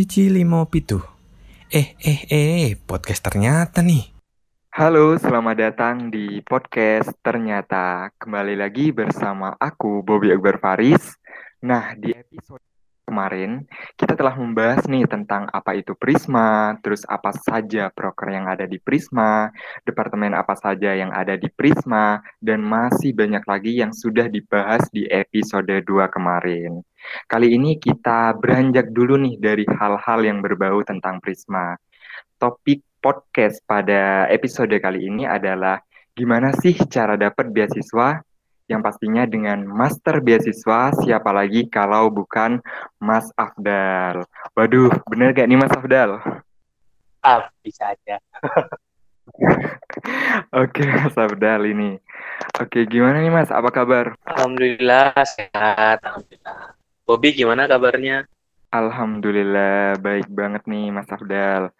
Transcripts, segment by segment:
Cici limo pitu. Eh, eh, eh, podcast ternyata nih. Halo, selamat datang di podcast Ternyata. Kembali lagi bersama aku, Bobby Akbar Faris. Nah, di episode kemarin kita telah membahas nih tentang apa itu Prisma, terus apa saja proker yang ada di Prisma, departemen apa saja yang ada di Prisma, dan masih banyak lagi yang sudah dibahas di episode 2 kemarin. Kali ini kita beranjak dulu nih dari hal-hal yang berbau tentang Prisma. Topik podcast pada episode kali ini adalah gimana sih cara dapat beasiswa yang pastinya dengan master beasiswa siapa lagi kalau bukan Mas Afdal. Waduh, bener gak nih Mas Afdal? Ah, bisa aja. Oke, Mas Afdal ini. Oke, gimana nih Mas? Apa kabar? Alhamdulillah sehat, alhamdulillah. Bobby gimana kabarnya? Alhamdulillah baik banget nih Mas Afdal.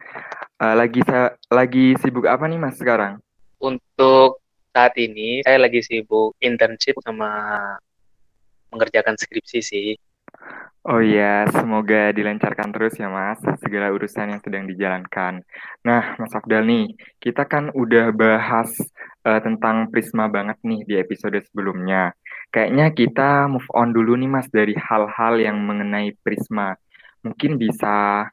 Uh, lagi lagi sibuk apa nih Mas sekarang? Untuk saat ini saya lagi sibuk internship sama mengerjakan skripsi sih. Oh iya, semoga dilancarkan terus ya Mas, segala urusan yang sedang dijalankan. Nah, Mas Abdal nih, kita kan udah bahas uh, tentang Prisma banget nih di episode sebelumnya. Kayaknya kita move on dulu nih Mas dari hal-hal yang mengenai Prisma. Mungkin bisa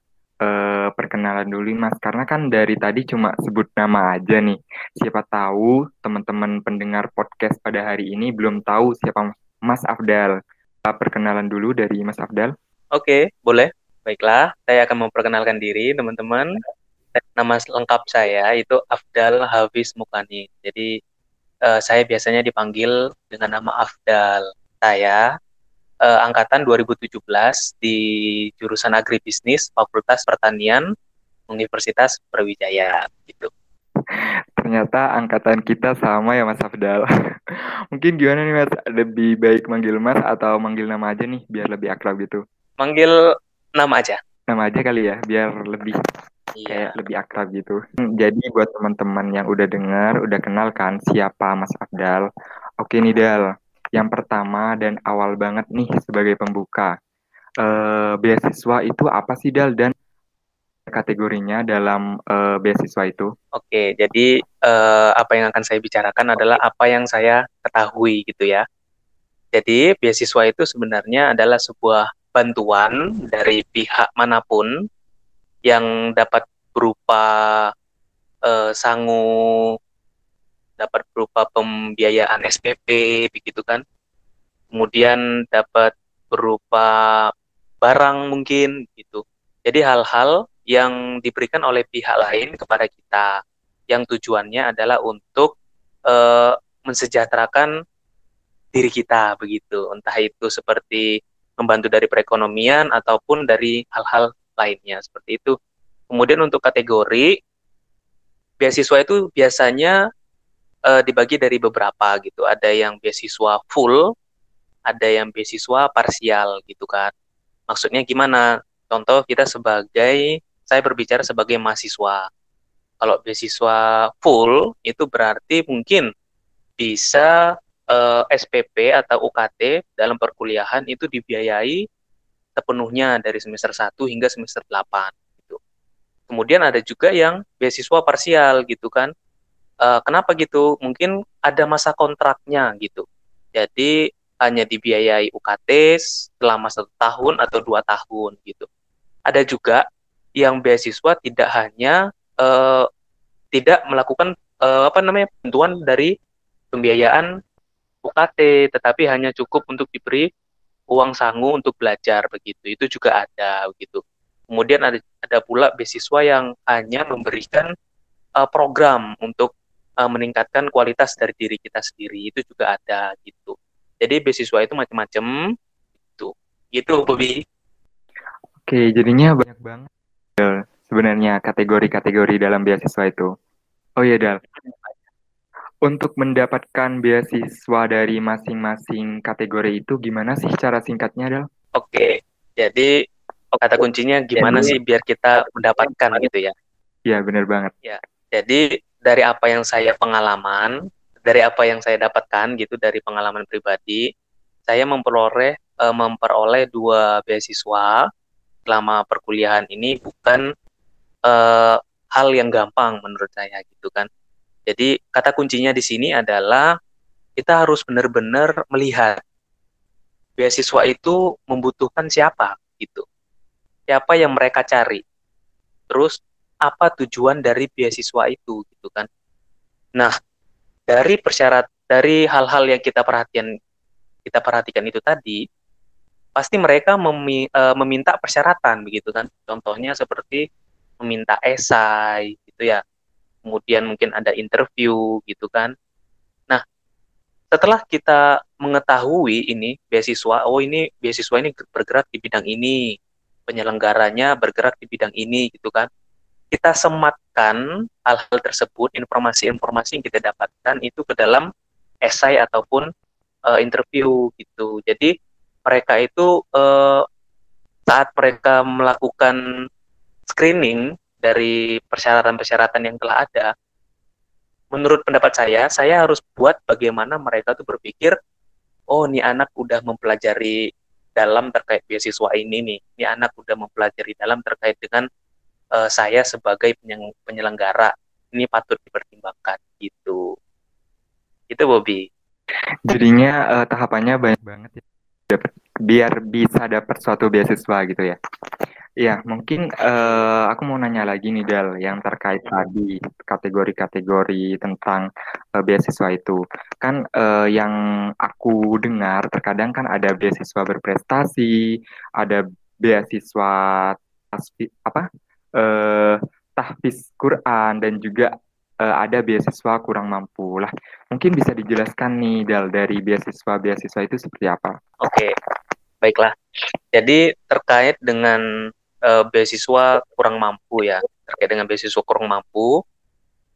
uh, perkenalan dulu Mas, karena kan dari tadi cuma sebut nama aja nih. Siapa tahu teman-teman pendengar podcast pada hari ini belum tahu siapa Mas Afdal. Uh, perkenalan dulu dari Mas Afdal. Oke, boleh. Baiklah, saya akan memperkenalkan diri teman-teman. Nama lengkap saya itu Afdal Hafiz Mukani. Jadi uh, saya biasanya dipanggil dengan nama Afdal. Saya uh, angkatan 2017 di jurusan agribisnis Fakultas Pertanian Universitas Brawijaya gitu. Ternyata angkatan kita sama ya Mas Afdal. Mungkin gimana nih Mas? Lebih baik manggil Mas atau manggil nama aja nih biar lebih akrab gitu? Manggil nama aja. Nama aja kali ya biar lebih iya. kayak lebih akrab gitu. Hmm, jadi buat teman-teman yang udah dengar, udah kenal kan siapa Mas Afdal. Oke nih Dal, yang pertama dan awal banget nih sebagai pembuka. Uh, beasiswa itu apa sih Dal dan kategorinya dalam uh, beasiswa itu? Oke, jadi uh, apa yang akan saya bicarakan adalah apa yang saya ketahui gitu ya. Jadi beasiswa itu sebenarnya adalah sebuah bantuan dari pihak mana pun yang dapat berupa uh, sangu dapat berupa pembiayaan SPP begitu kan. Kemudian dapat berupa barang mungkin gitu. Jadi hal-hal yang diberikan oleh pihak lain kepada kita yang tujuannya adalah untuk uh, mensejahterakan diri kita begitu. Entah itu seperti membantu dari perekonomian ataupun dari hal-hal lainnya seperti itu. Kemudian untuk kategori beasiswa itu biasanya uh, dibagi dari beberapa gitu. Ada yang beasiswa full, ada yang beasiswa parsial gitu kan. Maksudnya gimana? Contoh kita sebagai saya berbicara sebagai mahasiswa. Kalau beasiswa full itu berarti mungkin bisa uh, eh, SPP atau UKT dalam perkuliahan itu dibiayai sepenuhnya dari semester 1 hingga semester 8 gitu. Kemudian ada juga yang beasiswa parsial gitu kan uh, kenapa gitu? Mungkin ada masa kontraknya gitu. Jadi hanya dibiayai UKT selama satu tahun atau dua tahun gitu. Ada juga yang beasiswa tidak hanya uh, tidak melakukan uh, apa namanya bantuan dari pembiayaan UKT, tetapi hanya cukup untuk diberi uang sangu untuk belajar begitu. Itu juga ada begitu. Kemudian ada ada pula beasiswa yang hanya memberikan uh, program untuk uh, meningkatkan kualitas dari diri kita sendiri itu juga ada gitu. Jadi beasiswa itu macam-macam itu. Gitu, Bobby. Oke, jadinya banyak banget sebenarnya kategori-kategori dalam beasiswa itu. Oh iya, Dal. Untuk mendapatkan beasiswa dari masing-masing kategori itu gimana sih cara singkatnya, Dal? Oke. Jadi kata kuncinya gimana jadi, sih biar kita mendapatkan gitu ya? Iya, benar banget. Ya. Jadi dari apa yang saya pengalaman, dari apa yang saya dapatkan gitu dari pengalaman pribadi, saya memperoleh uh, memperoleh dua beasiswa selama perkuliahan ini bukan uh, hal yang gampang menurut saya gitu kan. Jadi kata kuncinya di sini adalah kita harus benar-benar melihat beasiswa itu membutuhkan siapa gitu. Siapa yang mereka cari. Terus apa tujuan dari beasiswa itu gitu kan. Nah, dari persyarat dari hal-hal yang kita perhatian kita perhatikan itu tadi pasti mereka memi, uh, meminta persyaratan begitu kan. Contohnya seperti meminta esai gitu ya. Kemudian mungkin ada interview gitu kan setelah kita mengetahui ini beasiswa, oh ini beasiswa ini bergerak di bidang ini, penyelenggaranya bergerak di bidang ini gitu kan. Kita sematkan hal-hal tersebut, informasi-informasi yang kita dapatkan itu ke dalam esai ataupun uh, interview gitu. Jadi mereka itu uh, saat mereka melakukan screening dari persyaratan-persyaratan yang telah ada, menurut pendapat saya, saya harus buat bagaimana mereka tuh berpikir, oh ini anak udah mempelajari dalam terkait beasiswa ini nih, ini anak udah mempelajari dalam terkait dengan uh, saya sebagai penyelenggara, ini patut dipertimbangkan gitu. Itu Bobby. Jadinya uh, tahapannya banyak banget ya, dapat biar bisa dapat suatu beasiswa gitu ya. Iya, mungkin uh, aku mau nanya lagi nih Del, yang terkait tadi kategori-kategori tentang uh, beasiswa itu. Kan uh, yang aku dengar terkadang kan ada beasiswa berprestasi, ada beasiswa apa? Uh, tahfiz Quran dan juga uh, ada beasiswa kurang mampu. Lah, mungkin bisa dijelaskan nih Del dari beasiswa-beasiswa itu seperti apa? Oke. Baiklah. Jadi terkait dengan uh, beasiswa kurang mampu ya terkait dengan beasiswa kurang mampu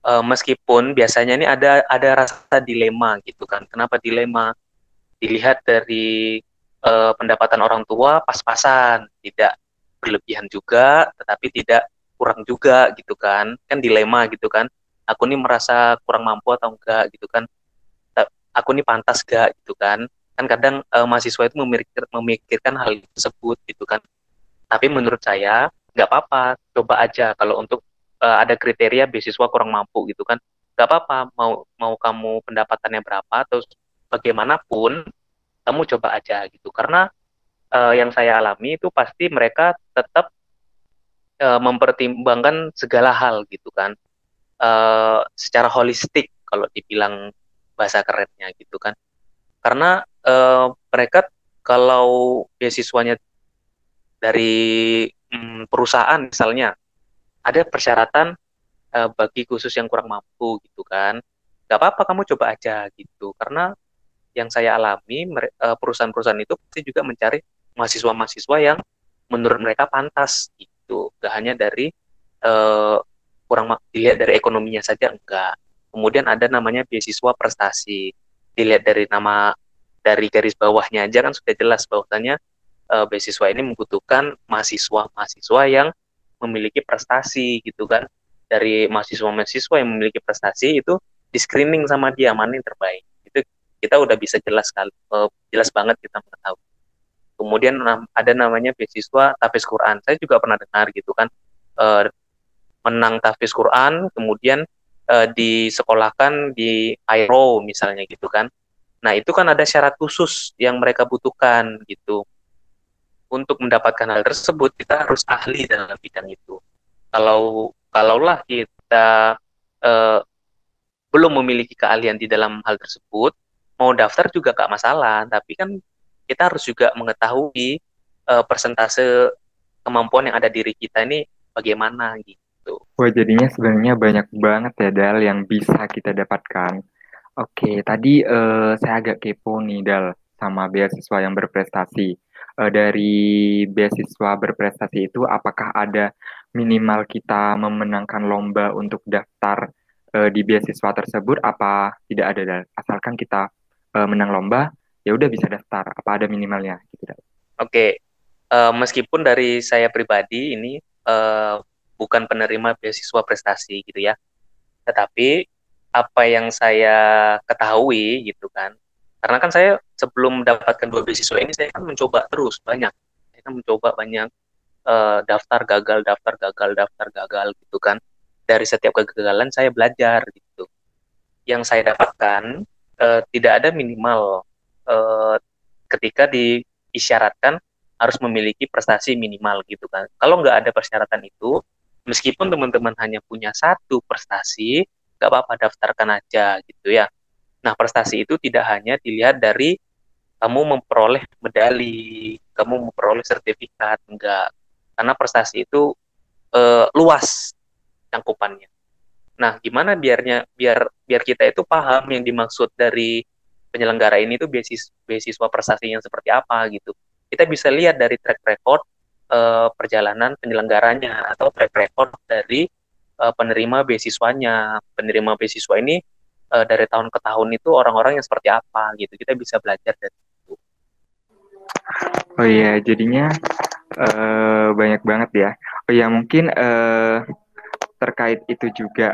uh, meskipun biasanya ini ada ada rasa dilema gitu kan kenapa dilema dilihat dari uh, pendapatan orang tua pas-pasan tidak berlebihan juga tetapi tidak kurang juga gitu kan. Kan dilema gitu kan. Aku ini merasa kurang mampu atau enggak gitu kan. Aku ini pantas gak gitu kan. Kan kadang uh, mahasiswa itu memikir, memikirkan hal tersebut gitu kan. Tapi menurut saya nggak apa-apa, coba aja kalau untuk uh, ada kriteria beasiswa kurang mampu gitu kan, nggak apa-apa. Mau mau kamu pendapatannya berapa atau bagaimanapun kamu coba aja gitu. Karena uh, yang saya alami itu pasti mereka tetap uh, mempertimbangkan segala hal gitu kan. Uh, secara holistik kalau dibilang bahasa kerennya gitu kan. Karena uh, mereka kalau beasiswanya dari mm, perusahaan misalnya ada persyaratan uh, bagi khusus yang kurang mampu gitu kan. Nggak apa-apa kamu coba aja gitu. Karena yang saya alami perusahaan-perusahaan itu pasti juga mencari mahasiswa-mahasiswa yang menurut mereka pantas gitu. Gak hanya dari uh, kurang dilihat dari ekonominya saja enggak kemudian ada namanya beasiswa prestasi. Dilihat dari nama dari garis bawahnya aja kan sudah jelas bahwasanya uh, beasiswa ini membutuhkan mahasiswa-mahasiswa yang memiliki prestasi gitu kan. Dari mahasiswa-mahasiswa yang memiliki prestasi itu di screening sama dia mana yang terbaik. Itu kita udah bisa jelas uh, jelas banget kita mengetahui kemudian ada namanya beasiswa tafis Quran saya juga pernah dengar gitu kan uh, menang tafis Quran kemudian uh, disekolahkan di Aero misalnya gitu kan nah itu kan ada syarat khusus yang mereka butuhkan gitu untuk mendapatkan hal tersebut kita harus ahli dalam bidang itu. Kalau kalaulah kita eh, belum memiliki keahlian di dalam hal tersebut, mau daftar juga gak masalah. Tapi kan kita harus juga mengetahui eh, persentase kemampuan yang ada diri kita ini bagaimana gitu. Wah jadinya sebenarnya banyak banget ya Dal yang bisa kita dapatkan. Oke, tadi uh, saya agak kepo nih Dal sama beasiswa yang berprestasi uh, dari beasiswa berprestasi itu apakah ada minimal kita memenangkan lomba untuk daftar uh, di beasiswa tersebut apa tidak ada asalkan kita uh, menang lomba ya udah bisa daftar apa ada minimalnya gitu Oke okay. uh, meskipun dari saya pribadi ini uh, bukan penerima beasiswa prestasi gitu ya tetapi apa yang saya ketahui gitu kan karena kan saya sebelum mendapatkan dua beasiswa ini saya kan mencoba terus banyak saya kan mencoba banyak uh, daftar gagal, daftar gagal, daftar gagal gitu kan. Dari setiap kegagalan saya belajar gitu. Yang saya dapatkan uh, tidak ada minimal uh, ketika diisyaratkan harus memiliki prestasi minimal gitu kan. Kalau nggak ada persyaratan itu, meskipun teman-teman hanya punya satu prestasi, nggak apa-apa daftarkan aja gitu ya. Nah prestasi itu tidak hanya dilihat dari kamu memperoleh medali, kamu memperoleh sertifikat, enggak. Karena prestasi itu uh, luas cangkupannya. Nah, gimana biarnya biar biar kita itu paham yang dimaksud dari penyelenggara ini itu beasiswa, beasiswa prestasi yang seperti apa gitu. Kita bisa lihat dari track record uh, perjalanan penyelenggaranya atau track record dari uh, penerima beasiswanya. Penerima beasiswa ini uh, dari tahun ke tahun itu orang-orang yang seperti apa gitu. Kita bisa belajar dari Oh iya, jadinya uh, banyak banget ya. Oh iya, mungkin uh, terkait itu juga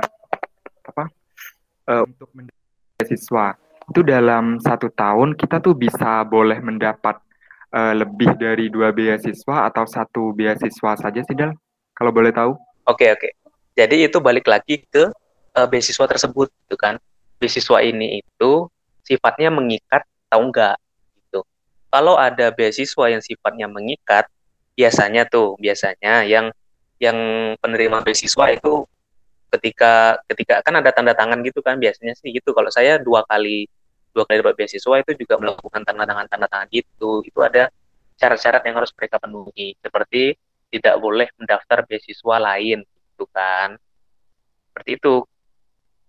apa uh, untuk beasiswa itu dalam satu tahun kita tuh bisa boleh mendapat uh, lebih dari dua beasiswa atau satu beasiswa saja sih Dal? Kalau boleh tahu? Oke okay, oke. Okay. Jadi itu balik lagi ke uh, beasiswa tersebut, gitu kan? Beasiswa ini itu sifatnya mengikat atau enggak? kalau ada beasiswa yang sifatnya mengikat, biasanya tuh biasanya yang yang penerima beasiswa itu ketika ketika kan ada tanda tangan gitu kan biasanya sih gitu. Kalau saya dua kali dua kali dapat beasiswa itu juga melakukan tanda tangan tanda tangan gitu. Itu ada syarat-syarat yang harus mereka penuhi. Seperti tidak boleh mendaftar beasiswa lain gitu kan. Seperti itu.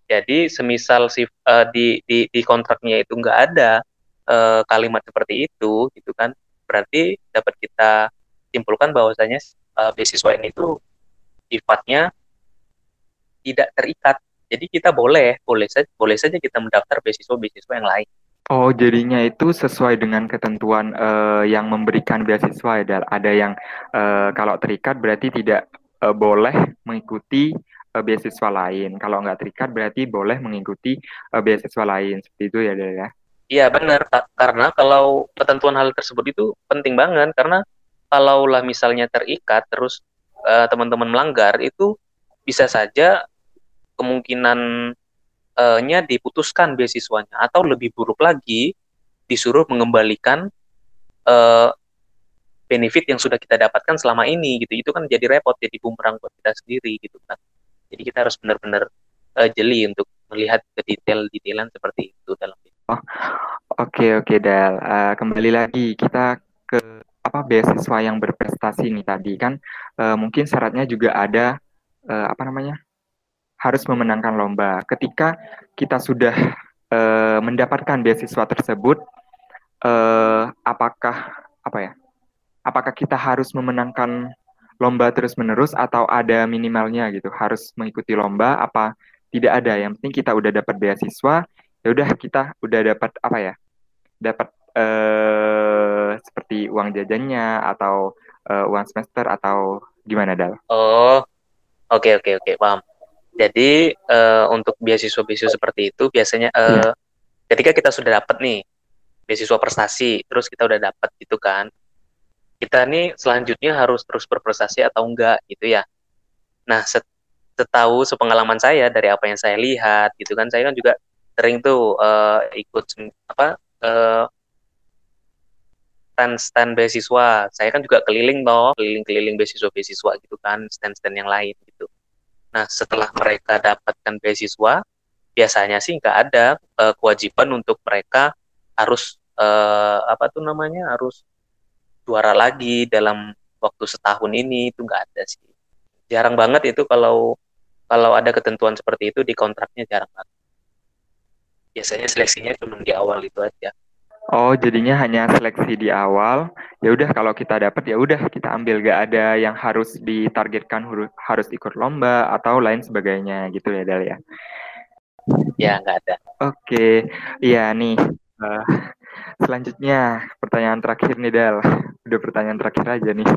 Jadi semisal si uh, di, di di kontraknya itu nggak ada uh, kalimat seperti itu gitu kan berarti dapat kita simpulkan bahwasanya uh, beasiswa ini itu sifatnya tidak terikat jadi kita boleh boleh saja boleh saja kita mendaftar beasiswa beasiswa yang lain Oh, jadinya itu sesuai dengan ketentuan uh, yang memberikan beasiswa ya, Ada yang uh, kalau terikat berarti tidak uh, boleh mengikuti uh, beasiswa lain. Kalau nggak terikat berarti boleh mengikuti uh, beasiswa lain. Seperti itu ya, Del ya. Iya benar, karena kalau ketentuan hal tersebut itu penting banget karena kalaulah misalnya terikat terus uh, teman-teman melanggar itu bisa saja kemungkinan uh, nya diputuskan beasiswanya atau lebih buruk lagi disuruh mengembalikan uh, benefit yang sudah kita dapatkan selama ini gitu. Itu kan jadi repot jadi bumerang buat kita sendiri gitu kan jadi kita harus benar-benar uh, jeli untuk melihat ke detail-detailan seperti itu dalam Oh, oke oke Del. Uh, kembali lagi kita ke apa beasiswa yang berprestasi nih tadi kan. Uh, mungkin syaratnya juga ada uh, apa namanya harus memenangkan lomba. Ketika kita sudah uh, mendapatkan beasiswa tersebut, uh, apakah apa ya? Apakah kita harus memenangkan lomba terus-menerus atau ada minimalnya gitu? Harus mengikuti lomba apa tidak ada? Yang penting kita udah dapat beasiswa, ya udah kita udah dapat apa ya dapat uh, seperti uang jajannya atau uh, uang semester atau gimana dal? Oh oke okay, oke okay, oke okay, paham. Jadi uh, untuk beasiswa-beasiswa seperti itu biasanya uh, ketika kita sudah dapat nih beasiswa prestasi terus kita udah dapat gitu kan kita nih selanjutnya harus terus berprestasi atau enggak gitu ya. Nah, setahu sepengalaman saya dari apa yang saya lihat gitu kan saya kan juga sering tuh uh, ikut apa uh, stand-stand beasiswa. Saya kan juga keliling toh, keliling-keliling beasiswa-beasiswa gitu kan, stand-stand yang lain gitu. Nah, setelah mereka dapatkan beasiswa, biasanya sih nggak ada uh, kewajiban untuk mereka harus uh, apa tuh namanya harus juara lagi dalam waktu setahun ini itu nggak ada sih. Jarang banget itu kalau kalau ada ketentuan seperti itu di kontraknya jarang banget biasanya seleksinya cuma di awal itu aja Oh, jadinya hanya seleksi di awal. Ya udah kalau kita dapat ya udah kita ambil gak ada yang harus ditargetkan harus ikut lomba atau lain sebagainya gitu ya Dal ya. Ya nggak ada. Oke, iya nih. Uh, selanjutnya pertanyaan terakhir nih Dal. Udah pertanyaan terakhir aja nih.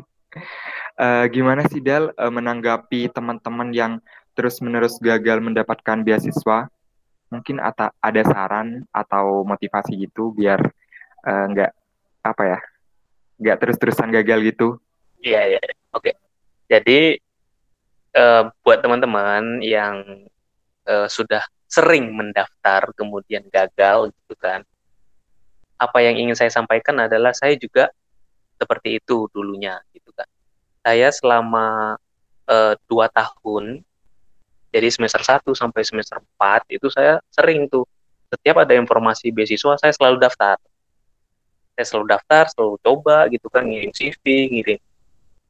Uh, gimana sih Dal uh, menanggapi teman-teman yang terus-menerus gagal mendapatkan beasiswa mungkin ada ada saran atau motivasi gitu biar uh, nggak apa ya nggak terus-terusan gagal gitu. Iya iya. Oke, jadi uh, buat teman-teman yang uh, sudah sering mendaftar kemudian gagal gitu kan, apa yang ingin saya sampaikan adalah saya juga seperti itu dulunya gitu kan. Saya selama uh, dua tahun, jadi semester 1 sampai semester 4 itu saya sering tuh setiap ada informasi beasiswa saya selalu daftar saya selalu daftar selalu coba gitu kan ngirim CV ngirim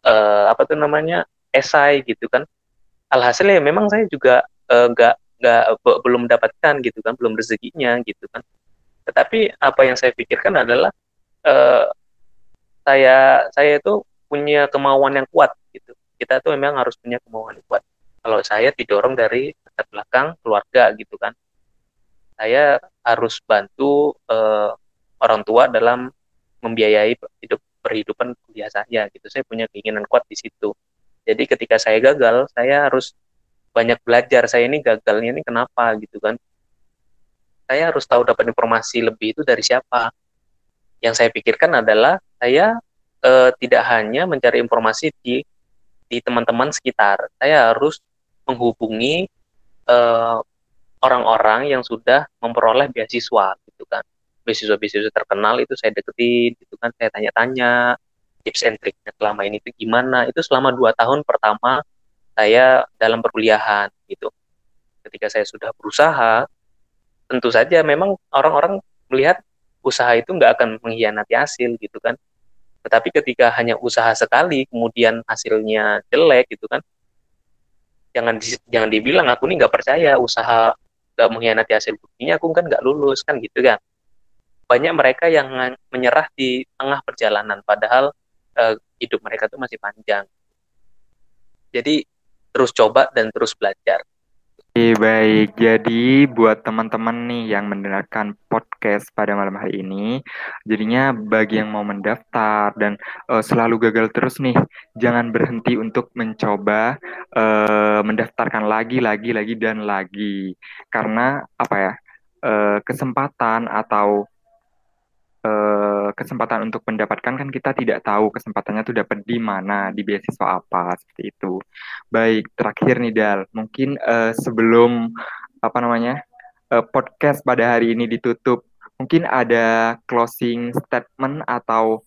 uh, apa tuh namanya esai gitu kan. Alhasil ya memang saya juga uh, nggak nggak belum mendapatkan gitu kan belum rezekinya gitu kan. Tetapi apa yang saya pikirkan adalah uh, saya saya itu punya kemauan yang kuat gitu. Kita tuh memang harus punya kemauan yang kuat. Kalau saya didorong dari latar belakang keluarga gitu kan saya harus bantu uh, orang tua dalam membiayai hidup perhidupan kuliah saya gitu. Saya punya keinginan kuat di situ. Jadi ketika saya gagal, saya harus banyak belajar. Saya ini gagalnya ini kenapa gitu kan? Saya harus tahu dapat informasi lebih itu dari siapa. Yang saya pikirkan adalah saya eh, tidak hanya mencari informasi di di teman-teman sekitar. Saya harus menghubungi eh, orang-orang yang sudah memperoleh beasiswa gitu kan beasiswa-beasiswa terkenal itu saya deketin gitu kan. Saya tanya-tanya tips and triknya selama ini itu gimana. Itu selama dua tahun pertama saya dalam perkuliahan gitu. Ketika saya sudah berusaha tentu saja memang orang-orang melihat usaha itu nggak akan mengkhianati hasil gitu kan. Tetapi ketika hanya usaha sekali kemudian hasilnya jelek gitu kan jangan jangan dibilang aku nih nggak percaya usaha nggak mengkhianati hasil buktinya aku kan nggak lulus kan gitu kan banyak mereka yang menyerah di tengah perjalanan padahal uh, hidup mereka tuh masih panjang. Jadi terus coba dan terus belajar. Oke, baik. Jadi buat teman-teman nih yang mendengarkan podcast pada malam hari ini, jadinya bagi yang mau mendaftar dan uh, selalu gagal terus nih, jangan berhenti untuk mencoba uh, mendaftarkan lagi, lagi, lagi dan lagi. Karena apa ya? Kesempatan atau kesempatan untuk mendapatkan kan kita tidak tahu kesempatannya tuh dapat di mana, di beasiswa apa seperti itu. Baik, terakhir nih Dal, mungkin uh, sebelum apa namanya uh, podcast pada hari ini ditutup, mungkin ada closing statement atau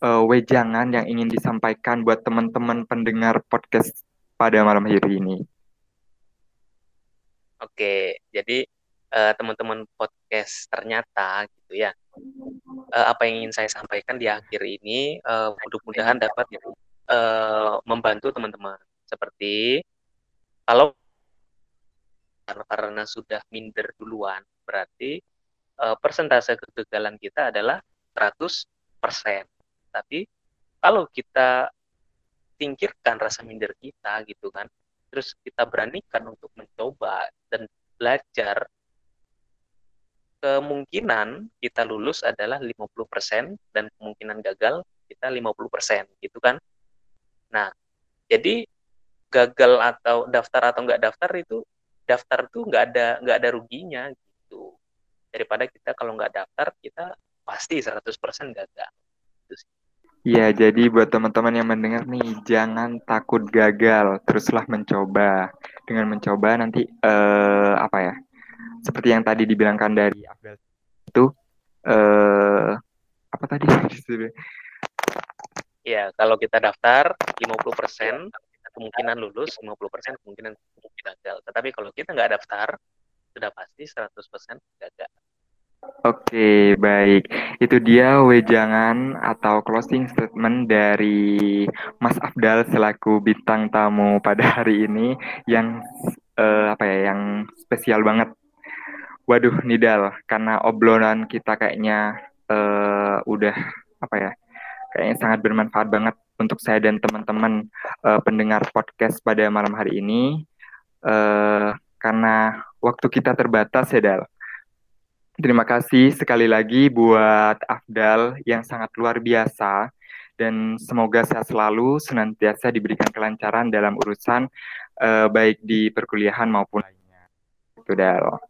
uh, wejangan yang ingin disampaikan buat teman-teman pendengar podcast pada malam hari ini. Oke, jadi uh, teman-teman podcast ternyata gitu ya uh, apa yang ingin saya sampaikan di akhir ini uh, mudah-mudahan dapat uh, membantu teman-teman seperti kalau karena sudah minder duluan berarti uh, persentase kegagalan kita adalah 100%. Tapi kalau kita tingkirkan rasa minder kita gitu kan, terus kita beranikan untuk mencoba dan belajar kemungkinan kita lulus adalah 50% dan kemungkinan gagal kita 50% gitu kan. Nah, jadi gagal atau daftar atau enggak daftar itu daftar tuh nggak ada nggak ada ruginya gitu. Daripada kita kalau nggak daftar kita pasti 100% gagal. Gitu Iya, jadi buat teman-teman yang mendengar nih, jangan takut gagal, teruslah mencoba. Dengan mencoba nanti eh, apa ya? Seperti yang tadi dibilangkan dari Abel itu uh, apa tadi? Ya, kalau kita daftar 50% kemungkinan lulus, 50% kemungkinan gagal. Tetapi kalau kita nggak daftar, sudah pasti 100% gagal. Oke, baik. Itu dia wejangan atau closing statement dari Mas Afdal selaku bintang tamu pada hari ini yang uh, apa ya, yang spesial banget Waduh, Nidal, karena obrolan kita kayaknya uh, udah apa ya, kayaknya sangat bermanfaat banget untuk saya dan teman-teman uh, pendengar podcast pada malam hari ini. Uh, karena waktu kita terbatas ya, Dal. Terima kasih sekali lagi buat Afdal yang sangat luar biasa dan semoga sehat selalu senantiasa diberikan kelancaran dalam urusan uh, baik di perkuliahan maupun lainnya. Itu Dal.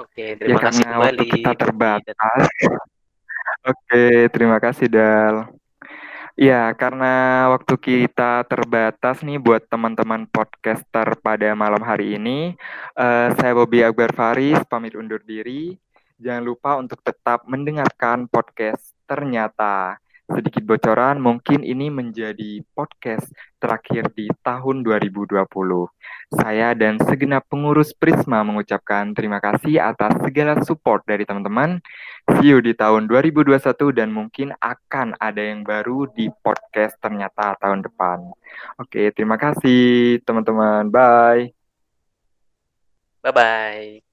Oke, ya, terima ya, kasih karena kembali. waktu kita terbatas. Oke, terima kasih Dal. Ya, karena waktu kita terbatas nih buat teman-teman podcaster pada malam hari ini, uh, saya Bobby Akbar Faris pamit undur diri. Jangan lupa untuk tetap mendengarkan podcast ternyata. Sedikit bocoran, mungkin ini menjadi podcast terakhir di tahun 2020. Saya dan segenap pengurus Prisma mengucapkan terima kasih atas segala support dari teman-teman. See you di tahun 2021 dan mungkin akan ada yang baru di podcast ternyata tahun depan. Oke, terima kasih teman-teman. Bye. Bye-bye.